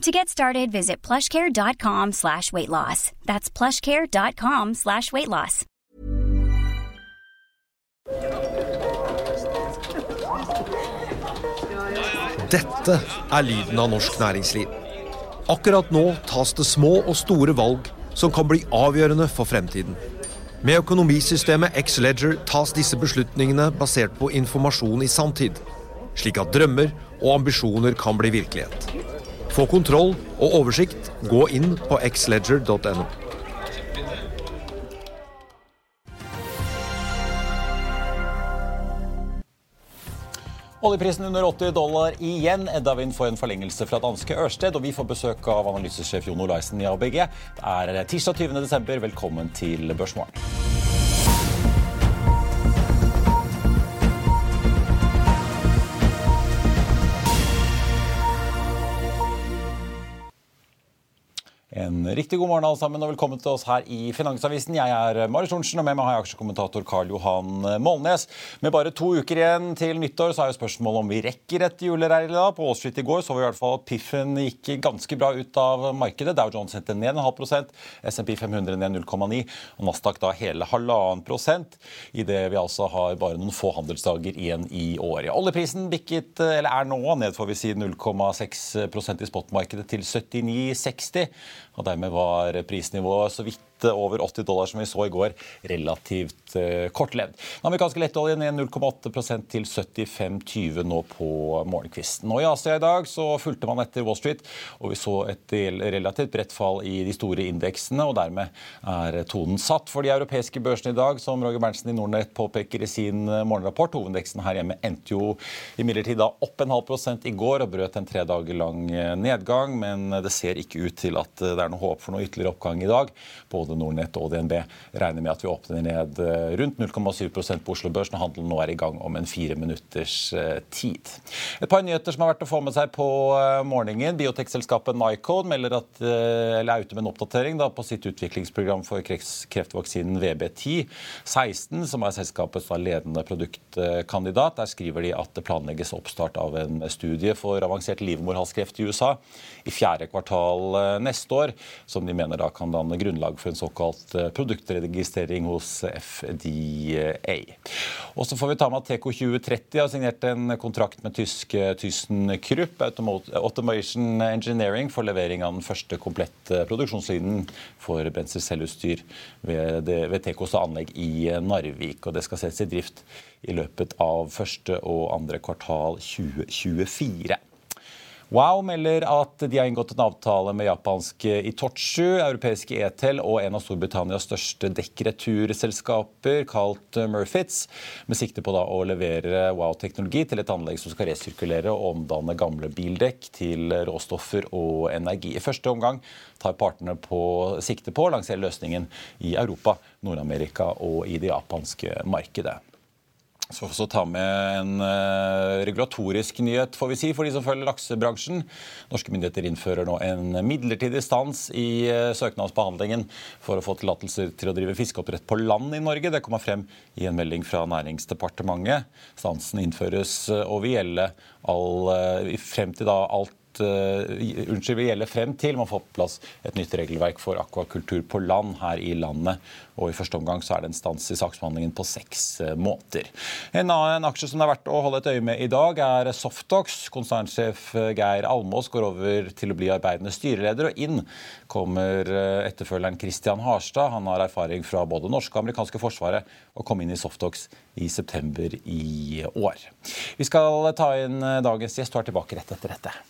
To get started, visit plushcare.com slash weight loss. That's plushcare.com slash weight loss. Dette er lyden av norsk næringsliv. Akkurat nå tas det små og store valg som kan bli avgjørende for fremtiden. Med økonomisystemet X-Leger tas disse beslutningene basert på informasjon i sanntid, slik at drømmer og ambisjoner kan bli virkelighet. Få kontroll og oversikt, gå inn på xledger.no. Oljeprisen under 80 dollar igjen. Edda Wind får en forlengelse fra danske Ørsted, og vi får besøk av analysesjef Jon Olaisen i ABG. Det er tirsdag 20. desember. Velkommen til Børsmorgen. En riktig god morgen alle sammen, og velkommen til oss her i Finansavisen. Jeg er Marius Thorensen, og med meg har jeg aksjekommentator Karl Johan Målnes. Med bare to uker igjen til nyttår så er jo spørsmålet om vi rekker et julereir i dag. På Wall Street i går så vi i hvert fall at piffen gikk ganske bra ut av markedet. Dow Jones endte ned en halv prosent, SMP 500 ned 0,9 og Nasdaq da hele halvannen prosent. Idet vi altså har bare noen få handelsdager igjen i året. Oljeprisen bikket, eller er nå ned får vi si 0,6% i spotmarkedet til 79,60. Og dermed var prisnivået så vidt over 80 dollar, som vi så i går, relativt uh, kortlevd. Den amerikanske lettoljen ned 0,8% til 75,20 nå på morgenkvisten. Og I Asia i dag så fulgte man etter Wall Street, og vi så et relativt bredt fall i de store indeksene. og Dermed er tonen satt for de europeiske børsene i dag, som Roger Berntsen i Nordnett påpeker i sin morgenrapport. Hovedindeksen her hjemme endte jo imidlertid da opp en halv prosent i går og brøt en tre dager lang nedgang, men det ser ikke ut til at det er noe håp for noe ytterligere oppgang i dag. Både både Nordnett og DNB regner med at vi åpner ned eh, rundt 0,7% på Oslo Børs når handelen nå er i gang om en fire minutters eh, tid. Et par nyheter som har vært å få med seg på eh, morgenen. Biotekselskapet Nycode melder at, eller er ute med en oppdatering da, på sitt utviklingsprogram for kreftvaksinen VB10 16, som er selskapets ledende produktkandidat. Der skriver de at det planlegges oppstart av en studie for avansert livmorhalskreft i USA i fjerde kvartal neste år, som de mener da kan danne grunnlag for en såkalt eh, produktregistrering hos FDA. Og så får vi ta med at TK2030 har signert en kontrakt med tyske ThyssenKrupp Automation Engineering for levering av den første komplette produksjonslinjen for brenselcelleutstyr ved, ved TKs anlegg i Narvik. og Det skal settes i drift i løpet av første og andre kvartal 2024. Wow melder at de har inngått en avtale med japanske Itochu, europeiske Etel og en av Storbritannias største dekkreturselskaper, kalt Murfitz, med sikte på å levere Wow-teknologi til et anlegg som skal resirkulere og omdanne gamle bildekk til råstoffer og energi. I første omgang tar partene på sikte på å lansere løsningen i Europa, Nord-Amerika og i det japanske markedet. Så også ta med en uh, regulatorisk nyhet får vi si, for de som følger laksebransjen. Norske myndigheter innfører nå en midlertidig stans i uh, søknadsbehandlingen for å få tillatelser til å drive fiskeoppdrett på land i Norge. Det kommer frem i en melding fra Næringsdepartementet. Stansen innføres uh, og vil gjelde frem til da alt uh, unnskyld, vil gjelde frem til man får på plass et nytt regelverk for akvakultur på land her i landet. Og I første omgang så er det en stans i saksbehandlingen på seks måter måneder. En annen aksje som det er verdt å holde et øye med i dag, er Softox. Konsernsjef Geir Almås går over til å bli arbeidende styreleder, og inn kommer etterfølgeren Christian Harstad. Han har erfaring fra både norske og amerikanske forsvaret og kom inn i Softox i september i år. Vi skal ta inn dagens gjest og er tilbake rett etter dette.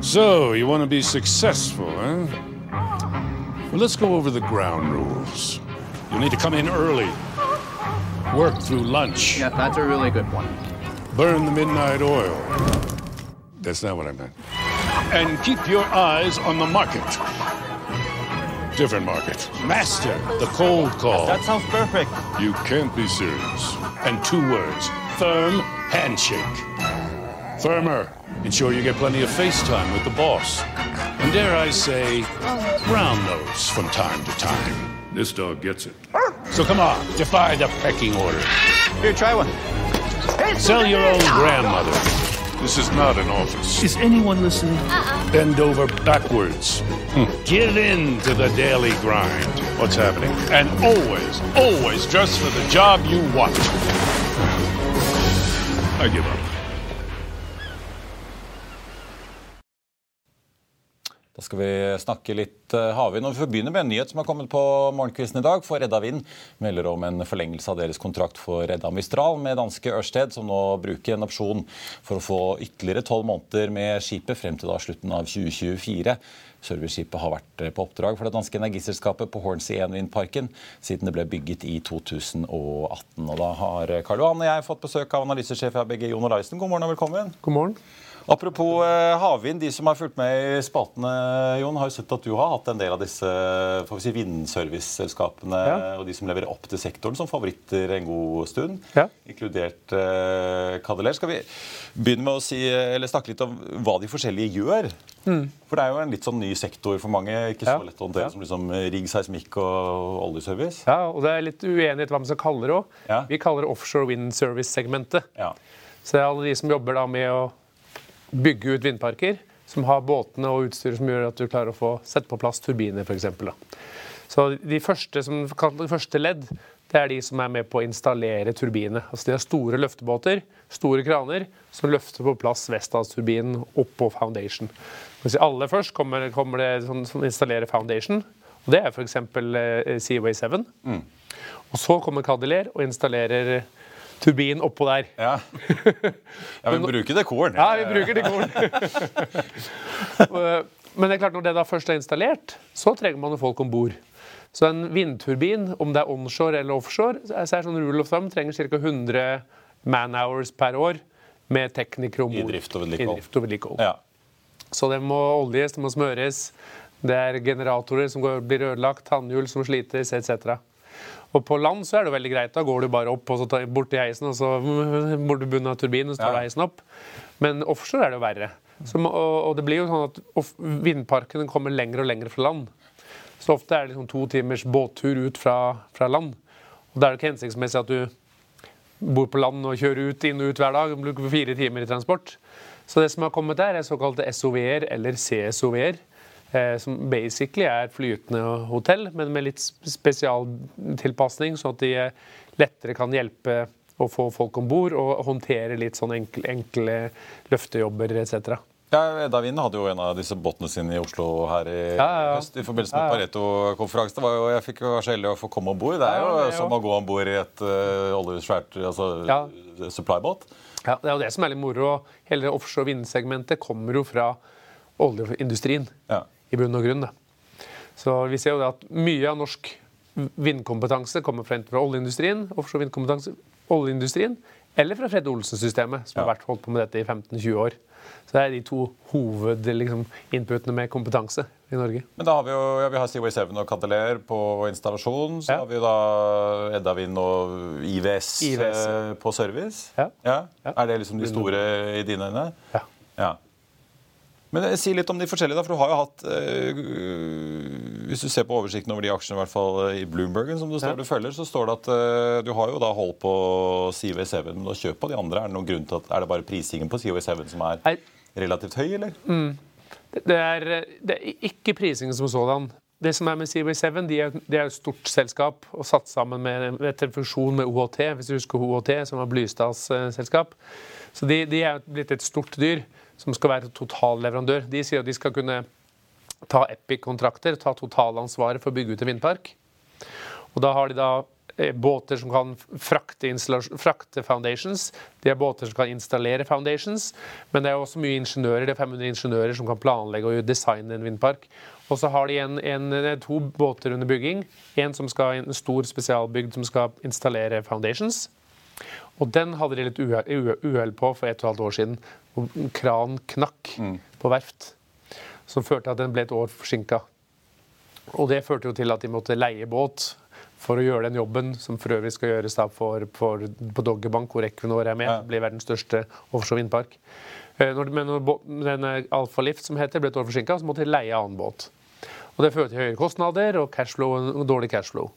So, you want to be successful, huh? Well, let's go over the ground rules. You need to come in early, work through lunch. Yeah, that's a really good one. Burn the midnight oil. That's not what I meant. And keep your eyes on the market. Different market. Master the cold call. That sounds perfect. You can't be serious. And two words firm handshake. Firmer. Ensure you get plenty of face time with the boss. And dare I say, brown nose from time to time. This dog gets it. So come on, defy the pecking order. Here, try one. Sell your own grandmother. This is not an office. Is anyone listening? Uh-uh. Bend over backwards. Hmm. Give in to the daily grind. What's happening? And always, always dress for the job you want. I give up. Da skal vi snakke litt uh, havvind. og Vi får begynne med en nyhet som har kommet på morgenkvisten i dag. For Redda Vind melder om en forlengelse av deres kontrakt for Redda Mistral med danske Ørsted, som nå bruker en opsjon for å få ytterligere tolv måneder med skipet frem til da slutten av 2024. Serviceskipet har vært på oppdrag for det danske energiselskapet på Hornsea 1-vindparken siden det ble bygget i 2018. Og Da har Karl Johan og jeg fått besøk av analysesjef i ABG, Jon Olaisen. God morgen og velkommen. God morgen. Apropos eh, havvind, de som har fulgt med i spaltene, Jon, har jo sett at du har hatt en del av disse får vi si, vindserviceselskapene Ja. og de som leverer opp til sektoren som favoritter en god stund, Ja. inkludert uh, Cadeler. Skal vi begynne med å si, eller snakke litt om hva de forskjellige gjør? For det er jo en litt sånn ny sektor for mange, ikke så Mm. Ja. lett å håndtere som liksom rigg, seismikk og oljeservice. Ja, og det er litt uenighet hva man skal kalle det òg. Vi kaller det offshore wind service-segmentet. Ja. Så det er alle de som jobber da med å bygge ut vindparker, som har båtene og utstyret som gjør at du klarer å få sette på plass turbiner, f.eks. Så de første, som de første ledd, det er de som er med på å installere turbinene. Altså de har store løftebåter, store kraner, som løfter på plass Vestas-turbinen opp på foundation. Hvis i aller først kommer, kommer det sånn som installerer foundation, og det er f.eks. Eh, Seaway 7. Og så kommer Cadillac og installerer turbinen oppå der. Ja. ja, vi bruker dekoren. Ja, vi bruker dekoren. Men det er klart, når det da først er installert, så trenger man jo folk om bord. Så en vindturbin, om det er onshore eller offshore, så er sånn rule of thumb, trenger ca. 100 man-hours per år med teknikere om bord. I drift og vedlikehold. Ja. Så det må oljes, det må smøres. Det er generatorer som går, blir ødelagt, tannhjul som slites, etc. Og på land så er det veldig greit. Da går du bare opp og så tar, bort til heisen, og så bort til bunnen av turbinen, og så tar du heisen opp. Men offshore er det jo verre. Så, og, og det blir jo sånn at vindparkene kommer lenger og lenger fra land. Så ofte er det liksom to timers båttur ut fra, fra land. Og da er det ikke hensiktsmessig at du bor på land og kjører ut, inn og ut hver dag. Bruker fire timer i transport. Så det som har kommet der, er såkalte SOV-er eller CSOV-er. Eh, som basically er flytende hotell, men med litt spesialtilpasning, sånn at de eh, lettere kan hjelpe å få folk om bord og håndtere litt sånn enkle, enkle løftejobber etc. Ja, Edda Wind hadde jo en av disse båtene sine i Oslo her i Ja, ja, høst i forbindelse med. Pareto-konferansen. Jeg fikk jo være så heldig å få komme om bord. Det er jo Ja, som å gå om bord i et uh, oljesvært altså, supplybåt. Ja, det er jo det som er litt moro. Hele offshore vindsegmentet kommer jo fra oljeindustrien Ja. I bunn og grunn. Da. Så vi ser jo det at mye av norsk vindkompetanse kommer fra enten fra oljeindustrien, offshore vindkompetanse, oljeindustrien, Eller fra Fred Olsen-systemet, som har vært holdt på med dette i 15-20 år. Så det er de to hovedinputene liksom, med kompetanse i Norge. Men da har vi jo ja, vi har Seaway 7 og Cadeler på installasjon. Så Ja. har vi jo da Edda Vind og IVS, IVS, eh, på service. Ja. Ja. Ja. Er det liksom de store i dine øyne? Ja. Men eh, si litt om de forskjellige, da, for du har jo hatt øh, Hvis du ser på oversikten over de aksjene, i hvert fall eh, i Bloombergen, som du, står Ja. du følger, så står det at øh, du har jo da holdt på CV7 og kjøpt på de andre. Er det noen grunn til at, er det bare prisingen på CV7 som er relativt høy, eller? Det er, det er ikke prisingen som sådan. Det som er med CW7, de er, de er et stort selskap og satt sammen med, etter fusjon med OHT, hvis du husker OHT, som var Blystads selskap. Så de, de er blitt et stort dyr som skal være totalleverandør. De sier at de skal kunne ta Epic-kontrakter, ta totalansvaret for å bygge ut en vindpark. Og da har de da eh, båter som kan frakte, frakte foundations. De har båter som kan installere foundations. Men det er også mye ingeniører. Det er 500 ingeniører som kan planlegge og designe en vindpark. Og så har de en, en, to båter under bygging. En som skal en stor spesialbygd som skal installere foundations. Og den hadde de litt uhell på for et og et halvt år siden. Og kranen knakk knakk på verft. Som førte til at den ble et år forsinka. Og det førte jo til at de måtte leie båt for å gjøre den jobben som for øvrig skal gjøres da for, for, på Doggerbank, hvor Equinor er med. Ja. Blir verdens største offshore vindpark. Eh, Når, men når denne Alfa Lift som heter, ble et år forsinka, så måtte de leie annen båt. Og Det fører til høyere kostnader og cashflow, og dårlig cashflow.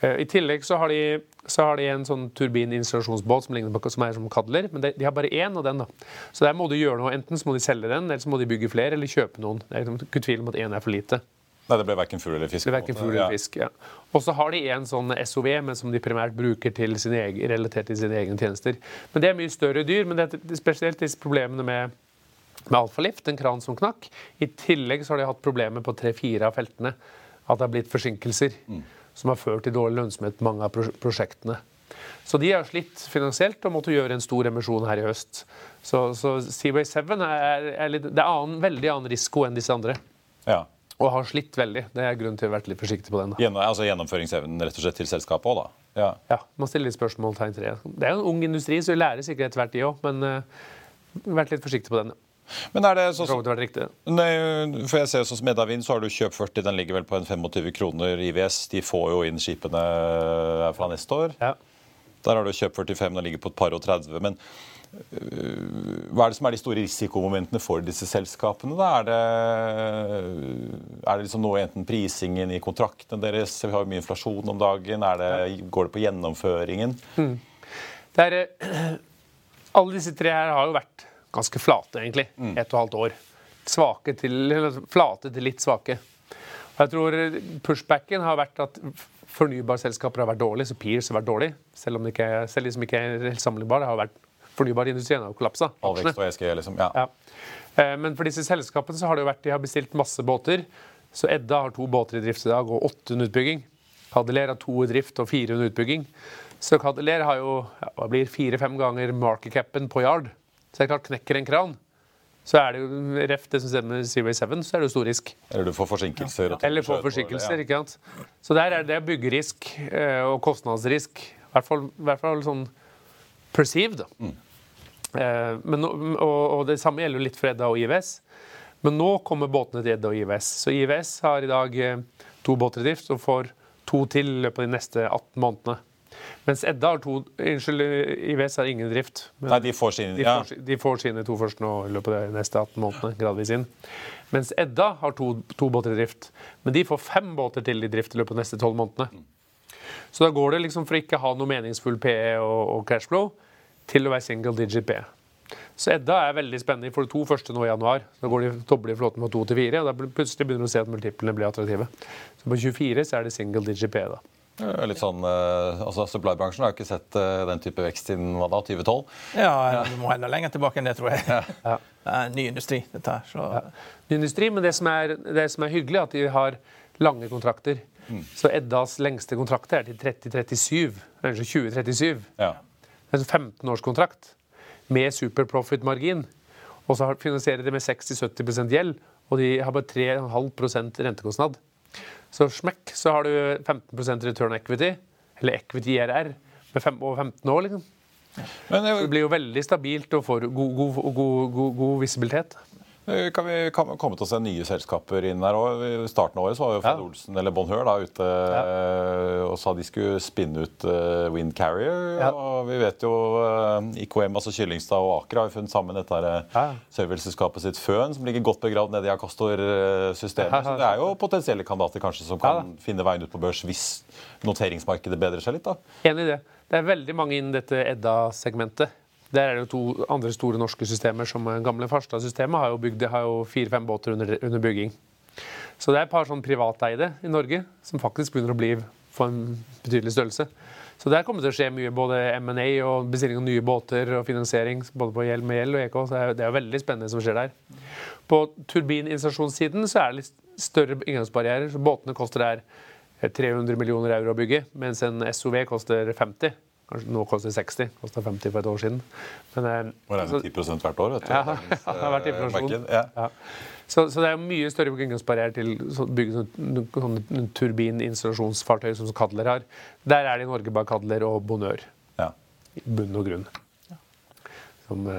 Eh, I tillegg så har de, så har de en sånn turbininstallasjonsbåt som, ligner på, som er som Kadler, men de, de har bare én av den. da. Så der må de gjøre noe. Enten så må de selge den, eller så må de bygge flere, eller kjøpe noen. Det er liksom ikke tvil om at én er for lite. Nei, det ble verken fugl eller fisk. Det ble på en måte. fugl eller fisk. Ja. Og så har de en sånn SOV, men som de primært bruker til sine egen, relatert til sine egne tjenester. Men det er mye større dyr. Men det er spesielt disse problemene med, med Alfalift, en kran som knakk. I tillegg så har de hatt problemer på tre-fire av feltene. At det har blitt forsinkelser. Som har ført til dårlig lønnsomhet på mange av prosjektene. Så de har slitt finansielt og måtte gjøre en stor emisjon her i høst. Så, så Seaway 7 er, er litt, det er annen, veldig annen risiko enn disse andre. Ja. Og har slitt veldig. Det er grunn til å være litt forsiktig på den. da. Gjennom, altså gjennomføringsevnen rett og slett til selskapet òg, da. Ja. Ja, Man stiller litt spørsmåltegn til det. Det er jo en ung industri, så vi lærer sikkert etter hvert, de òg. Men uh, vært litt forsiktig på den. Men er det sånn så vidt riktig. Nei, for jeg ser sånn som Eddavind, så har du kjøp 40, den ligger vel på en 25 kroner IVS. De får jo inn skipene eh, fra neste år. Ja. Der har du kjøp 45, den ligger på et par og 30. Men øh, hva er det som er de store risikomomentene for disse selskapene? Er det, er det liksom noe enten prisingen i kontraktene deres, vi har jo mye inflasjon om dagen, det, går det på gjennomføringen? Det er, eh, alle disse tre her har jo vært ganske flate, egentlig. Ett og et halvt år. Svake til, flate til litt svake. Og jeg tror pushbacken har vært at fornybarselskaper har vært dårlige, så Peers har vært dårlig. Selv om det ikke selv de som ikke er helt sammenlignbare, har vært fornybarindustrien har jo kollapsa. Alvekst og ESG, liksom. Ja. Ja. Eh, Men for disse selskapene så har det jo vært, de har bestilt masse båter. Så Edda har to båter i drift i dag og åtte under utbygging. Cadeler har to i drift og fire under utbygging. Så Cadeler har jo ja, blir fire-fem ganger market capen på yard. Så det er klart, knekker en kran, så er det jo ref det som skjer med Seaway 7, så er det jo stor risk. Eller du får forsinkelser. Ja. Eller får forsinkelser, ikke sant. Så der er det byggerisk eh, og kostnadsrisk. I hvert fall, i hvert fall sånn perceived. Mm. Eh, men, og, og det samme gjelder jo litt for Edda og IVS. Men nå kommer båtene til Edda og IVS. Så IVS har i dag eh, to båter i drift og får to til i løpet av de neste 18 månedene. Mens Edda har to Unnskyld, IVS har ingen drift. Men Nei, de får sin de, får, de får sine to først nå i løpet av de neste 18 månedene. gradvis inn. Mens Edda har to, to båter i drift. Men de får fem båter til i drift i løpet av de neste 12 månedene. Så da går det liksom for ikke ha noe meningsfull PE og, og cashflow til å være single digit PE. Så Edda er veldig spennende. De får de to første nå i januar. Da går de dobler flåten fra to til fire. og Da plutselig begynner du å se at multiplene blir attraktive. Så på 24 så er det single digit PE. da. Er Litt sånn, eh, altså Supply-bransjen har jo ikke sett eh, den type vekst siden hva da, 2012. Ja, du må enda lenger tilbake enn det, tror jeg. Det er en ny industri, dette her. Så ny industri, men det som er, det som er hyggelig, er at de har lange kontrakter. Så Eddas lengste kontrakt er til 3037, eller 2037. Ja. En 15-årskontrakt med super profit-margin. Og så finansierer de med 60-70 gjeld, og de har bare 3,5% rentekostnad. Så smekk, så har du 15 return equity, eller equity IRR, med fem, over 15 år, liksom. Men Det eh, blir jo veldig stabilt og får god, god, god, god, god visibilitet. Eh, kan vi kan komme til å se nye selskaper inn her òg? I starten av året så var jo Fred Ja. Olsen eller Bonheur da ute ja. og sa de skulle spinne ut eh, Wind Carrier. Ja. Og vi vet jo eh, IKM, altså Kyllingstad og Aker har funnet sammen dette her, eh, Ja. serverselskapet sitt Føn, som ligger godt begravd nede i Akastor-systemet. Så det er jo potensielle kandidater kanskje som kan finne veien ut på børs hvis noteringsmarkedet bedrer seg litt. da. Enig i det. Det er veldig mange innen dette Edda-segmentet. Der er det jo to andre store norske systemer. som eh, Gamle Farstad-systemet har jo, bygd- det har jo fire-fem båter under, under bygging. Så det er et par sånn privateide i Norge som faktisk begynner å bli få en betydelig størrelse. Så der kommer det til å skje mye, både M&A og bestilling av nye båter og finansiering både på gjeld med gjeld og EK. Så det er, jo veldig spennende som skjer der. På turbininstallasjonssiden så er det litt større inngangsbarrierer. Båtene koster der 300 millioner euro å bygge, mens en SOV koster 50. Kanskje nå koster 60. Kosta 50 for et år siden. Men, Må regne så- 10 hvert år. vet du. Ja, ja, det har vært eh, inflasjon. Ja. Ja. Så, så det er mye større inngangsbarriere til å bygge sånne, sånne turbininstallasjonsfartøy som Kadler har. Der er det i Norge bare Kadler og Bonør. Ja. i bunn og grunn. Som, eh,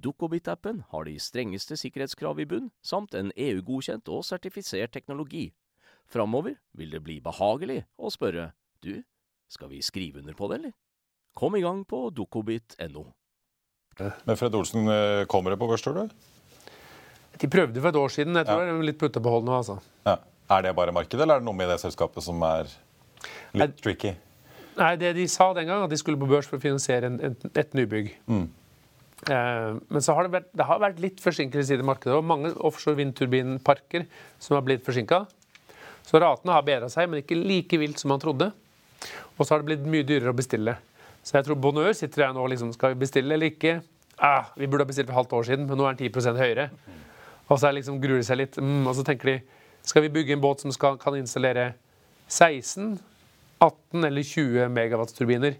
Dukkobit-appen har de strengeste sikkerhetskrav i bunn, samt en EU-godkjent og sertifisert teknologi. Framover vil det bli behagelig å spørre du, skal vi skrive under på det, eller? Kom i gang på dukkobit.no. Men Fred Olsen, eh, kommer det på børs, tror du? de prøvde for et år siden. Jeg tror Ja. det er litt puttebehold nå, altså. Ja. Er det bare markedet, eller er det noe med det selskapet som er litt tricky? Nei, det de sa den gang, at de skulle på børs for å finansiere en, en, et nybygg. Eh, men så har det, vært, det har vært litt forsinkelse i det markedet. Og mange offshore vindturbinparker som har blitt forsinka. Så ratene har bedra seg, men ikke like vilt som man trodde. Og så har det blitt mye dyrere å bestille. Så jeg tror Bonheur sitter her nå og liksom Skal vi bestille eller ikke? Ah, vi burde ha bestilt for halvt år siden, men nå er den 10% høyere. Og så liksom gruer de seg litt. Mm, og så tenker de skal vi bygge en båt som skal, kan installere 16, 18 eller 20 megawattsturbiner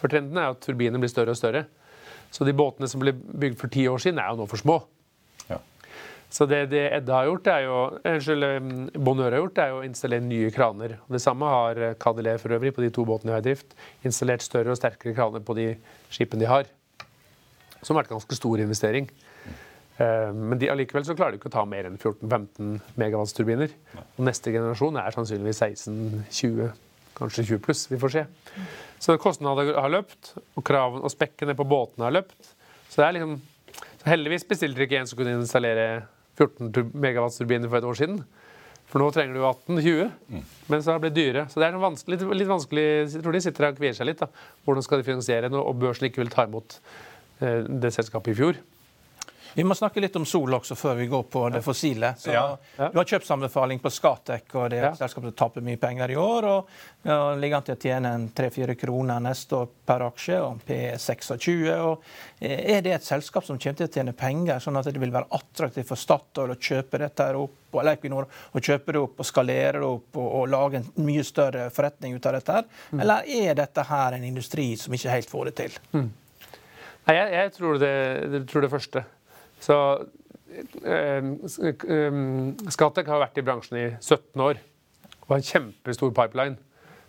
For trenden er at turbinene blir større og større. Så de båtene som ble bygd for ti år siden, er jo nå for små. Ja. Så det, det Edda har gjort, er jo, unnskyld, eh, Bonheur har gjort, er å installere nye kraner. Det samme har Cadillé for øvrig på de to båtene de har i drift. Installert større og sterkere kraner på de skipene de har. Som har vært en ganske stor investering. Eh, Men de, allikevel så klarer de ikke å ta mer enn 14-15 megawatts-turbiner. Og neste generasjon er sannsynligvis 16-20, kanskje 20 pluss. Vi får se. Så kostnadene har løpt, og kravene og spekkene på båtene har løpt. Så det er liksom så Heldigvis bestilte dere ikke en som kunne installere 14 tur- megawatts-turbiner for et år siden. For nå trenger du 18-20, men så har det blitt dyre. Så det er vanskelig, litt, litt vanskelig Jeg tror de sitter og kvier seg litt. da. Hvordan skal de finansiere noe, og børsen ikke vil ta imot eh, det selskapet i fjor? Vi må snakke litt om sol også før vi går på det fossile. Så Ja. Du har kjøpsanbefaling på Skatec, og det Ja. et selskap som taper mye penger i år. og ja, Ligger an til å tjene en 3-4 kroner neste år per aksje, og P 26. Og eh, er det et selskap som kommer til å tjene penger, sånn at det vil være attraktivt for Statoil å kjøpe dette her opp, eller Equinor å kjøpe det opp og skalere det opp og, og lage en mye større forretning ut av dette? her? Eller er dette her en industri som ikke helt får det til? Nei, jeg, jeg tror, det, jeg tror det første. Så eh, eh, Scatec har vært i bransjen i 17 år og har en kjempestor pipeline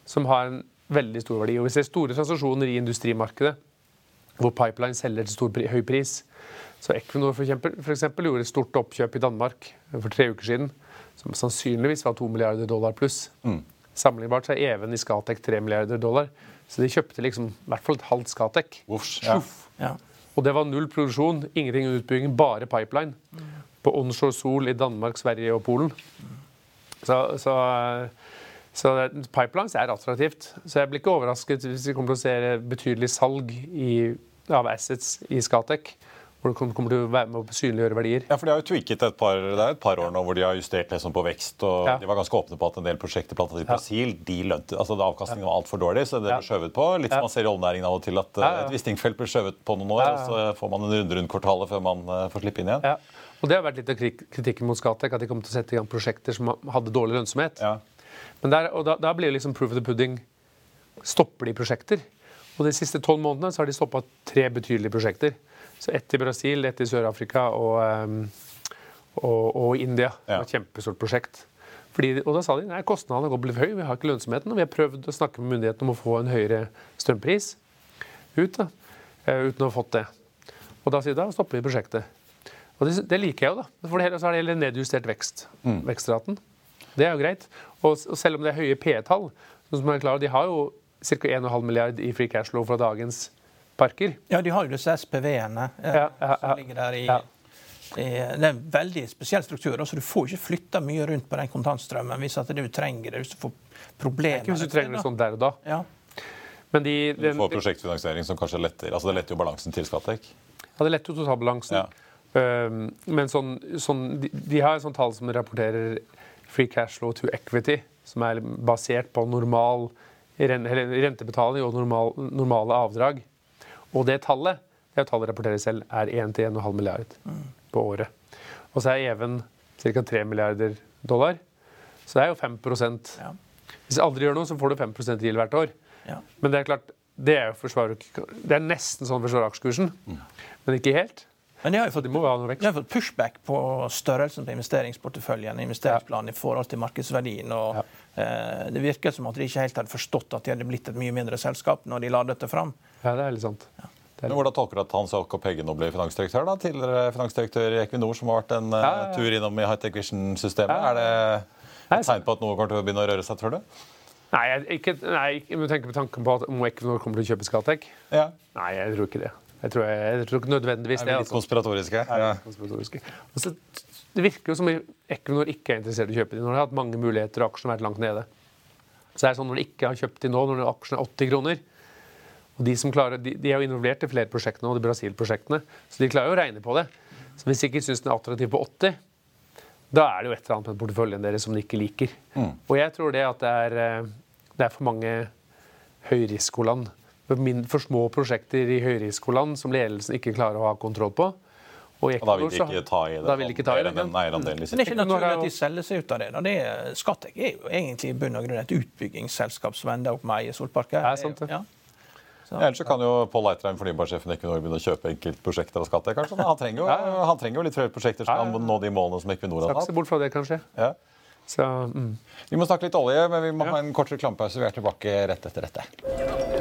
som har en veldig stor verdi. Og Vi ser store transaksjoner i industrimarkedet hvor pipeline selger til stor høy pris. Så Equinor for eksempel, for eksempel gjorde et stort oppkjøp i Danmark for tre uker siden, som sannsynligvis var 2 milliarder dollar pluss. Sammenlignbart så er Even i Scatec 3 milliarder dollar. Så de kjøpte liksom i hvert fall et halvt Scatec. ja. Ja. Og det var null produksjon, ingenting utbygging, bare pipeline. På onshore sol i Danmark, Sverige og Polen. Så, så, så pipelines er attraktivt. Så jeg blir ikke overrasket hvis vi kommer til å se betydelig salg i, av assets i Scatec. Hvor det kommer- til å være med å synliggjøre verdier. Ja, for De har jo tweaket et par, det er et par år nå hvor de har justert liksom på vekst. og Ja. De var ganske åpne på at en del prosjekter blant annet i Brasil de lønte, altså Avkastningen var altfor dårlig, så det ble skjøvet på. Litt som man ser i oljenæringen av og til, at eh, et Wisting-felt blir skjøvet på noen år, og så får man en runde rundt kvartalet før man eh, får slippe inn igjen. Ja. Og det har vært litt av kritikken mot Skatek, at de kom til å sette i gang prosjekter som hadde dårlig lønnsomhet. Ja. Men der, og da, da blir liksom proof of the pudding Stopper de prosjekter. Og de siste tolv månedene så har de stoppa tre betydelige prosjekter. Så ett i Brasil, ett i Sør-Afrika og, ehm, og, og India. Det var Et kjempestort prosjekt. Fordi, og da sa de nei, kostnadene har gått høye, høy, vi har ikke lønnsomheten. Og vi har prøvd å snakke med myndighetene om å få en høyere strømpris ut, da, eh, uten å ha fått det. Og da sier de da stopper vi prosjektet. Og det, det liker jeg jo, da. For det hele, så er det hele nedjustert vekst. Vekstraten. Det er jo greit. Og, og selv om det er høye P-tall, de har jo ca. 1,5 milliard i free cash flow fra dagens parker. Ja, de har jo disse SPV-ene eh, Ja, ja, ja. som ligger der i, Ja. Det er en veldig spesiell struktur. så Du får ikke flytta mye rundt på den kontantstrømmen hvis at du trenger det. Hvis du får problemer. Ikke hvis du trenger det sånn der og da. Ja. Men de, Du får prosjektfinansiering som kanskje letter altså det letter jo balansen til Skattek? Ja, det letter jo totalbalansen. Um, men sånn, sånn, de, de har et sånt tall som rapporterer free cash flow to equity, som er basert på normal rentebetaling og normal, normale avdrag. Og det tallet det tallet rapporterer selv, er 1-1,5 milliard på året. Og så er Even ca. 3 milliarder dollar. Så det er jo 5% Hvis du aldri gjør noe, så får du 5 yield hvert år. Ja. Men det er klart, det er jo forsvar, det er nesten sånn forsvarer aksjekursen, men ikke helt. Men jo fått, Det må være noe vekst. de har fått pushback på størrelsen på investeringsporteføljen investeringsplanen i forhold til markedsverdien. og eh, Det virker som at de ikke helt hadde forstått at de hadde blitt et mye mindre selskap når de la dette fram. Ja, det er litt sant. Men Hvordan tolker du at Hans Jakob Hegge nå blir finansdirektør? da? Tidligere finansdirektør i Equinor, som har vært en eh, Ja, ja, ja. tur innom i Hightech Vision-systemet. Ja, Er det et tegn på at noe kommer til å begynne å røre seg, tror du? Nei, jeg, ikke, nei, ikke med tanke på tanken på at om Equinor kommer til å kjøpe Skatec. Ja. Nei, jeg tror ikke det. Jeg tror, jeg, jeg tror ikke nødvendigvis Er det. vi litt Altså. konspiratoriske? Ja, litt konspiratoriske. Og så, det virker jo som Equinor ikke er interessert i å kjøpe de. Når de har hatt mange muligheter og aksjene har vært langt nede. Så det er sånn Når de ikke har kjøpt de nå, når aksjene er 80 kroner og De som klarer, de, de er jo involvert i flere prosjekter nå, de Brasil-prosjektene, så de klarer jo å regne på det. Så Hvis de ikke syns den er attraktiv på 80, da er det jo et eller annet med porteføljen deres som de ikke liker. Og jeg tror det at det er, eh, det er for mange høyrisikoland. For, små prosjekter i høyrisikoland som ledelsen ikke klarer å ha kontroll på. Og, da vil de ikke ta i det. Da vil de ikke ta i det. den eierandelen det er ikke naturlig at de selger seg ut av det. da. det er, er jo egentlig i bunn og grunn et utbyggingsselskap som ender opp med å eie solparker. Det er sant, det. Ja. Ja, ellers så kan jo Pål Eitrheim, fornybarsjefen i Equinor, begynne å kjøpe enkeltprosjekter av kanskje. Han trenger jo, han trenger jo litt flere prosjekter som han nå de målene som Equinor Skal har ikke se hatt. bort fra det, kanskje. Ja. Så, mm. Vi må snakke litt olje, men vi må ha en kort reklamepause. Vi er tilbake rett etter dette.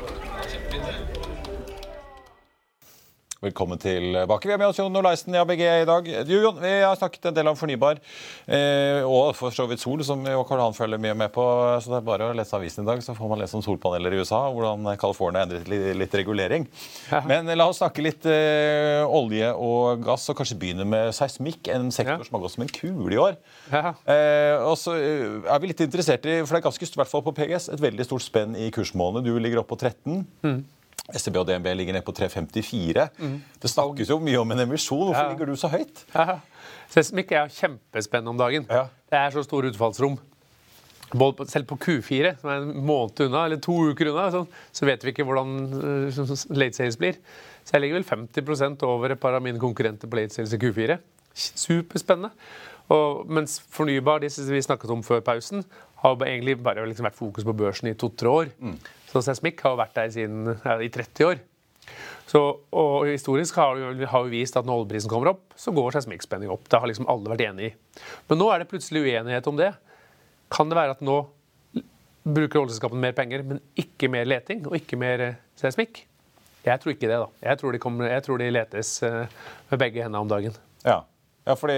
Velkommen tilbake. Vi er med oss Jon Olaisen i ABG i dag. Jo, Jon, vi har snakket en del om fornybar, eh, og for så vidt sol, som jo Karl Han følger mye med på. Så det er bare å lese avisen i dag, så får man lese om solpaneler i USA, og hvordan California endret litt, litt regulering. Men la oss snakke litt eh, olje og gass, og kanskje begynne med seismikk, en sektor Ja. som har gått som en kule i år. Ja. Eh, og så eh, er vi litt interessert i, for det er ganske i hvert fall på PGS, et veldig stort spenn i kursmålene. Du ligger opp på 13. SEB og DNB ligger ned på 3,54. Det snakkes jo mye om en emisjon. Hvorfor Mm. Ja. ligger du så høyt? Ja. Seismikk er kjempespennende om dagen. Ja. Det er så store utfallsrom. Både på, selv på Q4, som er en måned unna, eller to uker unna, så, så vet vi ikke hvordan sånn late sales blir. Så jeg ligger vel 50% over et par av mine konkurrenter på late sales i Q4. Superspennende. Og, mens fornybar, som vi snakket om før pausen, har egentlig bare liksom vært fokus på børsen i to-tre år. Så seismikk har vært der siden, ja, i 30 år. Så, og historisk har vi har vi vist at når oljeprisen kommer opp, så går seismikkspenning opp. Det har liksom alle vært enig i. Men nå er det plutselig uenighet om det. Kan det være at nå bruker oljeselskapene mer penger, men ikke mer leting og ikke mer eh, seismikk? Jeg tror ikke det, da. Jeg tror de, kommer, jeg tror de letes eh, med begge hendene om dagen. Ja. Ja, fordi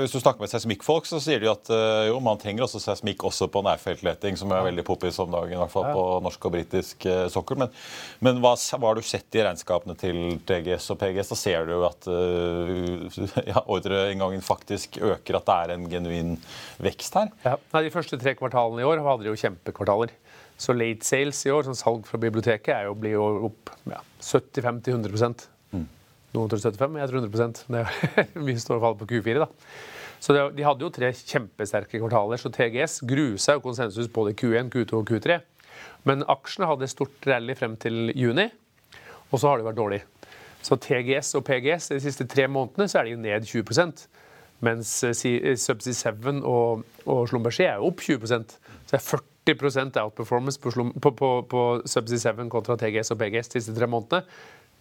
Hvis du snakker med seismikkfolk, så sier de at eh, jo, man trenger også seismikk også på nærfeltleting, som er veldig poppis om dagen, i hvert fall på norsk og britisk eh, sokkel. Men, men hva, hva har du sett i regnskapene til TGS og PGS? Da ser du jo at ja, ordreinngangen faktisk øker, at det er en genuin vekst her. Ja. Nei, de første tre kvartalene i år hadde de jo kjempekvartaler. Så late sales i år, sånn salg fra biblioteket, er jo, blir jo opp ja, 75-100 Noen tror 75, jeg tror 100 Det er mye står og faller på Q4. da. Så det, De hadde jo tre kjempesterke kvartaler, så TGS grusa jo konsensus både i Q1, Q2 og Q3. Men aksjene hadde stort rally frem til juni, og så har det vært dårlig. Så TGS og PGS de siste tre månedene så er de jo ned 20 mens eh, eh, Subsea 7 og, og Slumberger er jo opp 20% Så det er 40 outperformance på, på, på, på Subsea 7 kontra TGS og PGS de siste tre månedene.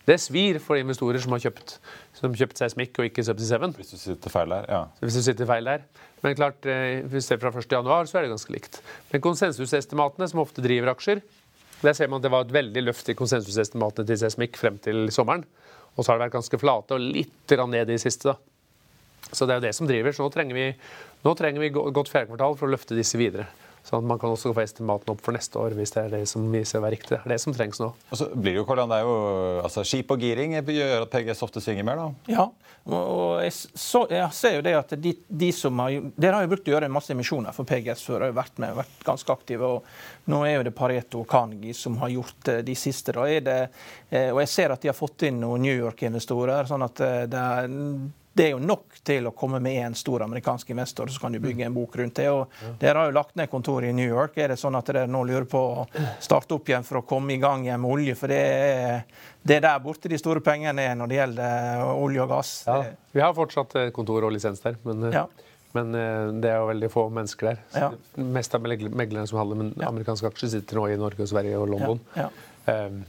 Det svir for investorer som har kjøpt, som kjøpt seismikk og ikke Subsea 7. Hvis du sitter feil der, ja. Så hvis du sitter feil der. Men klart, eh, hvis det er fra 1. januar, så er det ganske likt. Men konsensusestimatene, som ofte driver aksjer, der ser man at det var et veldig løft i konsensusestimatene til seismikk frem til sommeren. Og så har det vært ganske flate og litt ned i det siste. da. Så det er jo det som driver. Så nå trenger vi, nå trenger vi godt fjerdekvartal for å løfte disse videre. Sånn at man kan også få estimatene opp for neste år, hvis det er det som viser å være riktig. Det er det som trengs nå. Og så blir det jo, Karl-Jan, det er jo altså, Skip og giring gjør at PGS ofte svinger mer, da. Ja, og jeg, så, jeg ser jo det at de, de som har Dere har jo brukt å gjøre en masse emisjoner for PGS før, og jo vært med, vært ganske aktive. og Nå er jo det Pareto og Carnegie som har gjort eh, de siste. Da er det, eh, og jeg ser at de har fått inn noen New York-investorer. sånn at eh, det er, det er jo nok til å komme med en stor amerikansk investor, så kan du bygge en bok rundt det. og Dere har jo lagt ned kontoret i New York. Er det sånn at dere nå lurer på å starte opp igjen for å komme i gang igjen med olje? For det er, det er der borte de store pengene er når det gjelder olje og gass. Ja, Vi har fortsatt eh, kontor og lisens der, men, eh, Ja. men eh, det er jo veldig få mennesker der. Ja. Mest av megl- meglerne som handler med amerikanske aksjer, sitter nå i Norge, og Sverige og London. Ja, Um,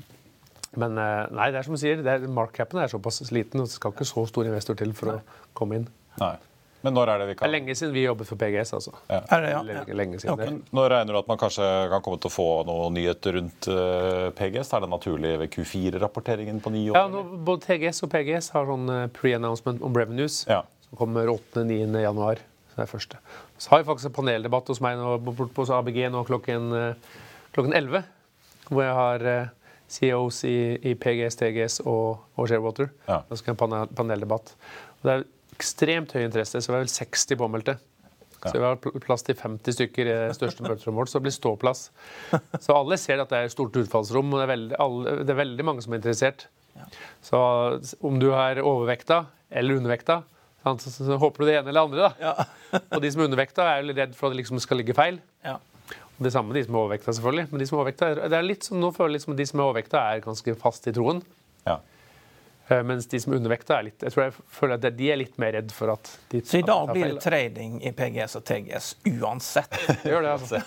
men eh, nei, det er som du sier, det er, markcapen er såpass liten, og det skal ikke så stor investor til for å komme inn. Nei. Men når er det vi kan... Det er lenge siden vi jobbet for PGS, altså. Er det, ja? Lenge, lenge siden. Ok. det. Nå regner du at man kanskje kan komme til å få noen nyheter rundt uh, PGS? Er det naturlig ved Q4-rapporteringen på nyår? Ja, nå, både TGS og PGS har sånn eh, pre-announcement om revenues, Ja. som kommer 8.-9. januar. Så det er første. Så har vi faktisk en paneldebatt hos meg nå, bort på ABG nå klokken, eh, klokken 11, hvor jeg har eh, CEOs i, i PGS, TGS og, og Sharewater. Ja. Da skal vi ha paneldebatt. Og det er ekstremt høy interesse, så vi er vel 60 påmeldte. Så vi har plass til 50 stykker i det største møterommet vårt, så det blir ståplass. Så alle ser at det er et stort utfallsrom, og det er veldig, alle, det er veldig mange som er interessert. Så om du er overvekta eller undervekta, så, så, så, så håper du det ene eller det andre. da. Og de som er undervekta, er jo redd for at det liksom skal ligge feil. Ja. Det samme med de som er overvekta, selvfølgelig. Men de som er overvekta, er- det er litt som nå føler liksom de som er overvekta, er ganske fast i troen. Ja. Eh, Mens de som er undervekta, er litt Jeg tror jeg føler at de er litt mer redd for at de Så i dag blir det trading i PGS og TGS uansett. Det gjør det, altså.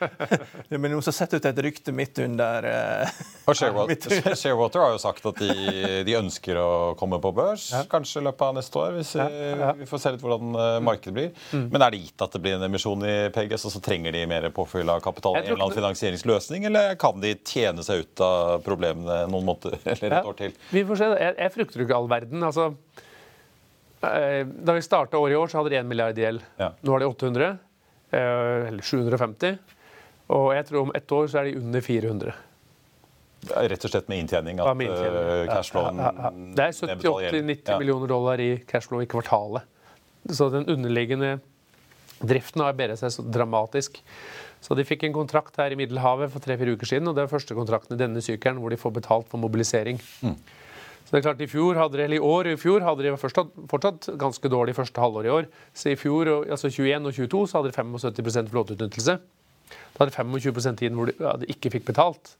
ja, men noen som setter ut et rykte midt under eh, Og Sharewater, Sharewater har jo sagt at de, de ønsker å komme på børs, kanskje i løpet av neste år. Hvis vi får se litt hvordan eh, markedet blir. Mm. Men er det gitt at det blir en emisjon i PGS, og så trenger de mer påfyll av kapital? En eller annen finansieringsløsning, eller kan de tjene seg ut av problemene noen måneder eller et Ja. år til? Vi får se. Jeg, jeg frykter ikke all verden. Altså, eh, da vi starta året i år, så hadde de 1 milliard i gjeld. Ja. Nå har de 800. eh, Eller 750. Og jeg tror om ett år så er de under 400. Rett og slett med inntjening? At med inntjening. eh, cashflowen ja, ja. Det er 70-80-90 millioner dollar i cashflow i kvartalet. Så den underliggende driften har bedret seg så dramatisk. Så de fikk en kontrakt her i Middelhavet for tre-fire uker siden, og det er første kontrakten i denne sykelen hvor de får betalt for mobilisering. Så det er klart, I fjor hadde de, eller i år i fjor hadde de fortsatt, fortsatt ganske dårlig første halvår i år. Så i fjor, altså 21 og 22 så hadde de 75 flåteutnyttelse. Da hadde de 25 tiden hvor de, ja, de ikke fikk betalt.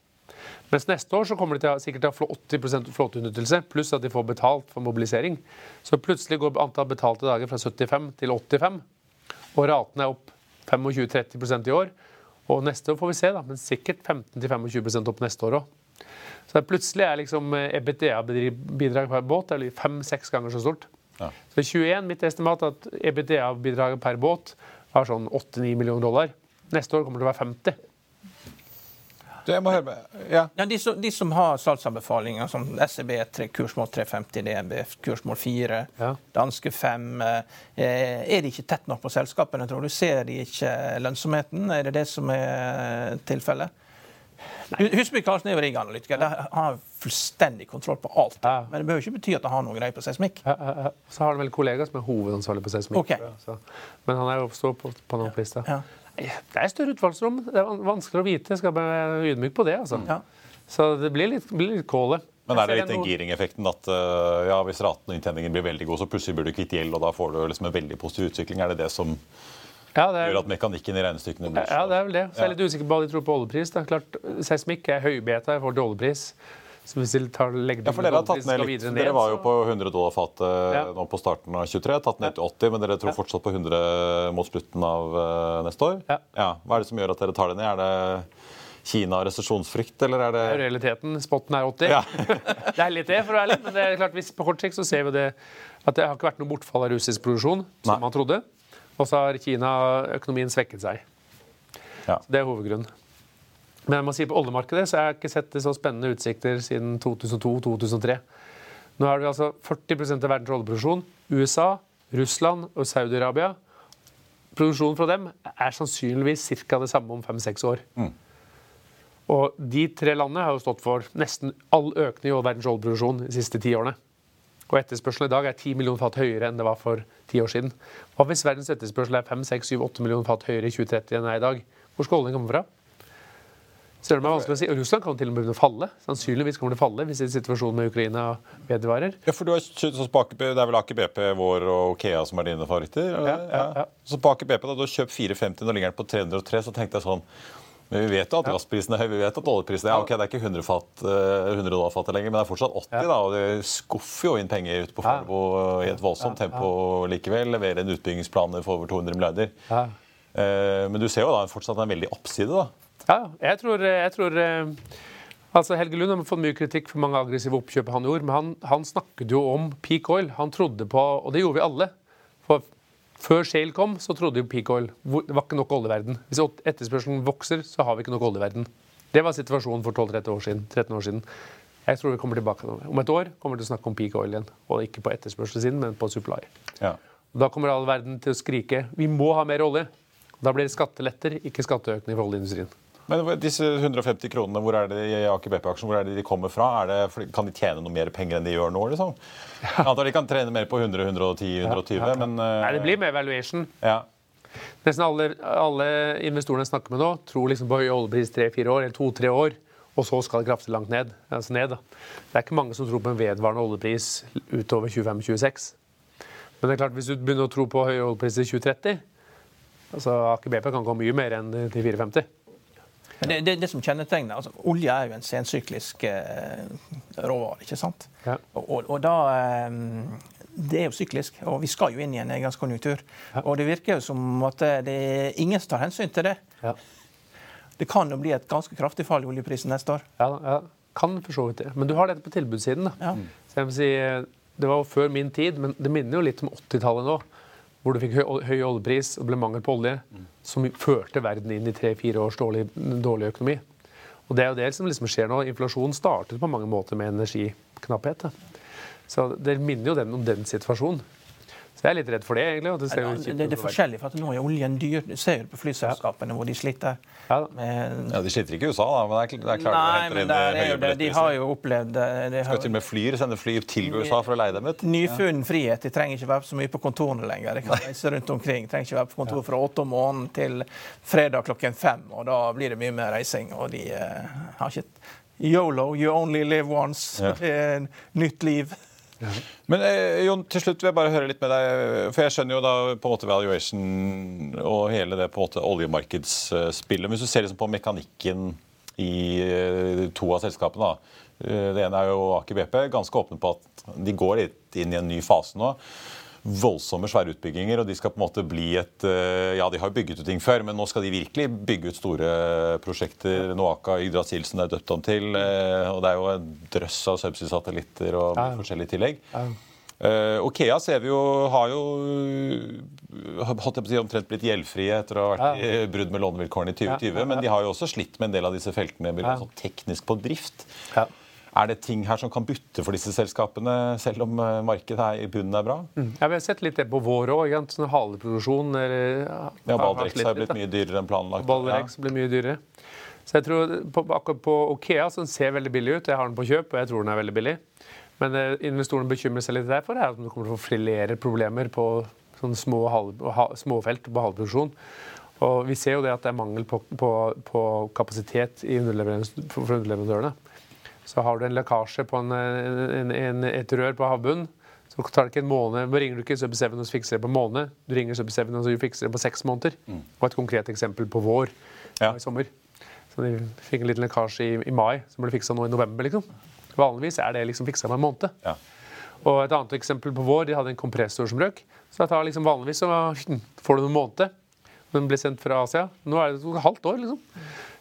Mens neste år så kommer de til sikkert til å få 80% flåteutnyttelse, pluss at de får betalt for mobilisering. Så plutselig går antall betalte dager fra 75 til 85, og raten er opp 25-30% i år. Og neste år får vi se, da, men sikkert 15-25% opp neste år òg. Så plutselig er liksom EBITDA-bidrag per båt eller fem-seks ganger så stort. Ja. Så i 21, mitt estimat at EBITDA-bidraget per båt var sånn 8-9 millioner dollar. Neste år kommer det til å være 50. Du, jeg må høre med. Ja. Ja, de, som, de som har salgsanbefalinger, som SEB tre, kursmål 350, DNB kursmål 4, Ja. danske 5 eh, Er de ikke tett nok på selskapene, tror du? Ser de ikke lønnsomheten? Er det det som er tilfellet? Husby Karlsen er jo rigganalytiker. Han har fullstendig kontroll på alt. Ja. Men det behøver ikke bety at han har noe greie på seismikk. Ja, ja, ja. Så har han vel kollegaer som er hovedansvarlig på seismikk. Okay. så. Men han er jo står på Panama-lista. Ja. Nei, Det er større utvalgsrom. Det er vanskelig vanskeligere å vite. Jeg skal være ydmyk på det. altså. Ja. Så det blir litt, blir litt kåle. Men er det litt den giring-effekten at øh, ja, hvis raten og inntjeningen blir veldig god, så plutselig blir du kvitt gjeld, og da får du liksom en veldig positiv utvikling? Er det det som Ja, det er, gjør at mekanikken i regnestykkene blir ja, det er vel det. Så jeg er litt usikker på hva de tror på oljepris. Da. Klart, Seismikk er høybeta i forhold til oljepris. Så hvis de tar, legger Ja, for dere har tatt ned litt. Ned, Dere var jo på 100 dollar fatet Ja. nå på starten av 23, tatt ned til 80, men dere tror fortsatt på 100 mot slutten av øh, neste år? Ja. Hva er det som gjør at dere tar det ned? Er det Kina og resesjonsfrykt, eller er det realiteten. Spotten er 80. Ja. det er litt det, for å være ærlig. Men det er klart, hvis på kort sikt så ser vi det at det har ikke vært noe bortfall av russisk produksjon, som Nei. man trodde. Og så har Kina-økonomien svekket seg. Ja. Det er hovedgrunnen. Men jeg må si på oljemarkedet så har jeg ikke sett det så spennende utsikter siden 2002-2003. Nå har vi altså 40% av verdens oljeproduksjon. USA, Russland og Saudi-Arabia. Produksjonen fra dem er sannsynligvis ca. det samme om fem-seks år. Og de tre landene har jo stått for nesten all økning i verdens oljeproduksjon de siste ti årene. Og etterspørselen i dag er 10 millioner fat høyere enn det var for ti år siden. Hva hvis verdens etterspørsel er 5-6-7-8 millioner fat høyere i 2030 enn det er i dag? Hvor skal oljen komme fra? Det er meg vanskelig å si. Og Russland kan til og med begynne å falle. Sannsynligvis kommer det falle hvis situasjonen med Ukraina vedvarer. Ja, for du har kjøpt hos Det er vel Aker BP, vår og Kea som er dine favoritter? Ja, ja, ja. Så på Aker BP, da du har kjøpt 450, nå ligger den på 303, så tenkte jeg sånn men Vi vet jo at gassprisen er høy, vi vet at oljeprisen er ja, ok, Det er ikke 100, fat, eh, 100 dollar fatet lenger, men det er fortsatt 80. da, og Det skuffer jo inn penger ut på Ja. Fornebu i et voldsomt tempo likevel. Leverer en utbyggingsplaner for over 200 milliarder. Ja. Eh, men du ser jo da fortsatt en veldig oppside. da. Ja, jeg tror, jeg tror eh, altså Helge Lund har fått mye kritikk for mange aggressive oppkjøp han gjorde, men han, han snakket jo om peak oil. Han trodde på, og det gjorde vi alle. For før Shale kom, så trodde jo peak oil Det var ikke nok olje i verden. Hvis etterspørselen vokser, så har vi ikke nok olje i verden. Det var situasjonen for 12-13 år siden. 13 år siden. Jeg tror vi kommer tilbake. Om et år kommer vi til å snakke om peak oil igjen. Og ikke på etterspørselssiden, men på supply. Ja. Da kommer all verden til å skrike vi må ha mer olje. Da blir det skatteletter, ikke skatteøkning for oljeindustrien. Men disse 150 kronene, hvor er det i Aker BP-aksjen hvor er det de kommer fra? Er det, kan de tjene noe mer penger enn de gjør nå? liksom? Jeg antar de kan trene mer på 100, 110, 120, men uh, Nei, det blir mer valuation. ja. Nesten alle, alle investorene jeg snakker med nå, tror liksom på høy oljepris tre-fire år, eller to-tre år, og så skal det kraftig langt ned. Altså ned da. Det er ikke mange som tror på en vedvarende oljepris utover 25-26. Men det er klart, hvis du begynner å tro på høy oljepris i 2030, altså Aker BP kan gå mye mer enn til 450. Det, det, det som kjennetegner, altså Olje er jo en sensyklisk eh, råvare. ikke sant? Ja. Og, og da eh, Det er jo syklisk, og vi skal jo inn i en nedgangskonjunktur. Og det virker jo som at det er ingen tar hensyn til det. Ja. Det kan jo bli et ganske kraftig fall i oljeprisen neste år. Ja, ja, kan for så vidt det. Men du har dette på tilbudssiden. da. Ja. Så jeg vil si, Det var jo før min tid, men det minner jo litt om 80-tallet nå. Hvor du fikk høy, høy oljepris og ble mangel på olje, som førte verden inn i tre-fire års dårlig, dårlig økonomi. Og Det er jo det som liksom skjer nå. Inflasjonen startet på mange måter med energiknapphet. Så Det minner jo den om den situasjonen. Så jeg er litt redd for det, egentlig. det ser jo Det, det, er forskjellig, for at nå er oljen dyr. Du ser jo på flyselskapene hvor de sliter. Ja, men, Ja, De sliter ikke i USA, da, men det er, det er klart Nei, men der eh, er jo det. De har jo opplevd de har, Skal har, til og med flyr sende fly til USA for å leie dem ut. Nyfunnen frihet. De trenger ikke være så mye på kontorene lenger. De kan reise rundt omkring. De trenger ikke være på kontor fra åtte om morgenen til fredag klokken fem. Og da blir det mye mer reising. Og de uh, har ikke Yolo, you only live once. Ja. Nytt liv. Men eh, Jon, til slutt vil jeg bare høre litt med deg. For jeg skjønner jo da på en måte valuation og hele det på en måte oljemarkedsspillet. Hvis du ser liksom på mekanikken i eh, to av selskapene. da. Eh, Det ene er jo Aker BP, ganske åpne på at de går litt inn i en ny fase nå. Voldsomme, svære utbygginger, og de skal på en måte bli et eh, Ja, de har bygget ut ting før, men nå skal de virkelig bygge ut store prosjekter. Noaka, Yggdrasilsen er døpt om til, eh, og det er jo en drøss av subsea-satellitter og Ja. forskjellige tillegg. Uh, Okea ser vi jo har jo holdt jeg på å si, omtrent blitt gjeldfrie etter å ha vært i brudd med lånevilkårene i 2020. Ja, ja, ja. Men de har jo også slitt med en del av disse feltene Ja. sånn teknisk på drift. Ja. Er det ting her som kan butte for disse selskapene, selv om uh, markedet her i bunnen er bra? Ja, vi har sett litt det på vår òg. Sånn haleproduksjon. eller, Ja, Ja, har- blitt mye dyrere enn planlagt. Ballerex blir mye dyrere. Så jeg tror på, akkurat på Okea, som ser veldig billig ut, jeg har den på kjøp, og jeg tror den er veldig billig. Men eh, investorene bekymrer seg litt derfor, er at de kommer til å få flere problemer på sånne små halv, ha, småfelt på halvproduksjon. Og vi ser jo det at det er mangel på, på, på kapasitet i underleverans- for underleverandørene. Så har du en lekkasje på en, en, en, et rør på havbunnen, så tar det ikke en måned. Nå ringer du ikke Sub7 og så fikser det på en måned. Du ringer Sub7 og så fikser det på seks måneder. Og et konkret eksempel på vår Ja. i sommer. Så de fikk en liten lekkasje i, i mai som ble fiksa nå i november. liksom. Vanligvis er det liksom fiksa på en måned. Ja. Og et annet eksempel på vår, de hadde en kompressor som røk. Så det tar liksom vanligvis så hm, får du noen måneder. Den ble sendt fra Asia. Nå er det et halvt år, liksom.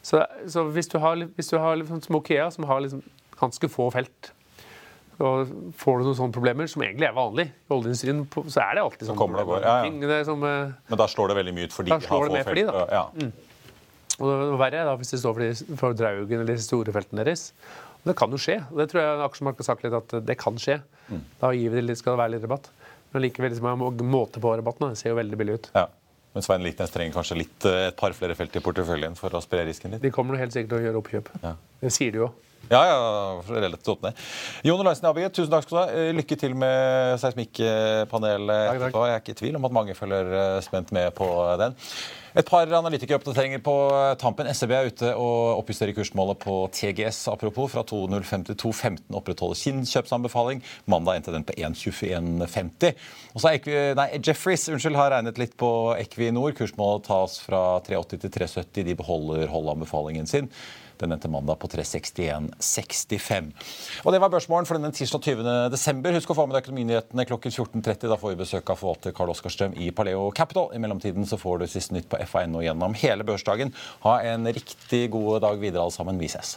Så, så hvis du har, hvis du har liksom som Kea som har liksom ganske få felt, og får du noen sånne problemer, som egentlig er vanlig i oljeindustrien, så er det alltid sånn. kommer det går, ja, ja. Er som, eh, Men da slår det veldig mye ut fordi de har få felt. da. og- mm. Og det er verre da, hvis det står for, de, for Draugen eller de store feltene deres. Og det kan jo skje. og Det tror jeg aksjemarkedet har sagt litt at det kan skje. Mm. Da gir vi det litt, skal det være litt rabatt. Men likevel liksom, må måte på rabatten. Det ser jo veldig billig ut. Ja. Men Svein Liknes trenger kanskje litt, eh, et par flere felt i porteføljen for å spre risken litt? De kommer helt sikkert til å gjøre oppkjøp. Ja. Det sier de jo. Ja, ja, relativt åpne. Jon Olaisen ABG, tusen takk skal du ha. Eh, Lykke til med seismikkpanelet. Jeg er ikke i tvil om at mange følger eh, spent med på den. Et par analytikeroppdateringer på tampen. SEB er ute og oppjusterer kursmålet på TGS, apropos. Fra 2,05 til 2,15 opprettholder sin kjøpsanbefaling. Mandag endte den på 1,2150. Og så er nei, Jeffries unnskyld, har regnet litt på Equinor. Kursmålet tas fra 3,80 til 3,70. De beholder holdanbefalingen sin. Den endte mandag på 361,65. Og Det var børsmålen for denne tirsdag 20. desember. Husk å få med deg økonominyhetene klokken 14.30. Da får vi besøk av forvalter Karl Oskar Strøm i Paleo Capital. I mellomtiden så får du siste nytt på FA.no gjennom hele børsdagen. Ha en riktig god dag videre, alle sammen. Vi ses.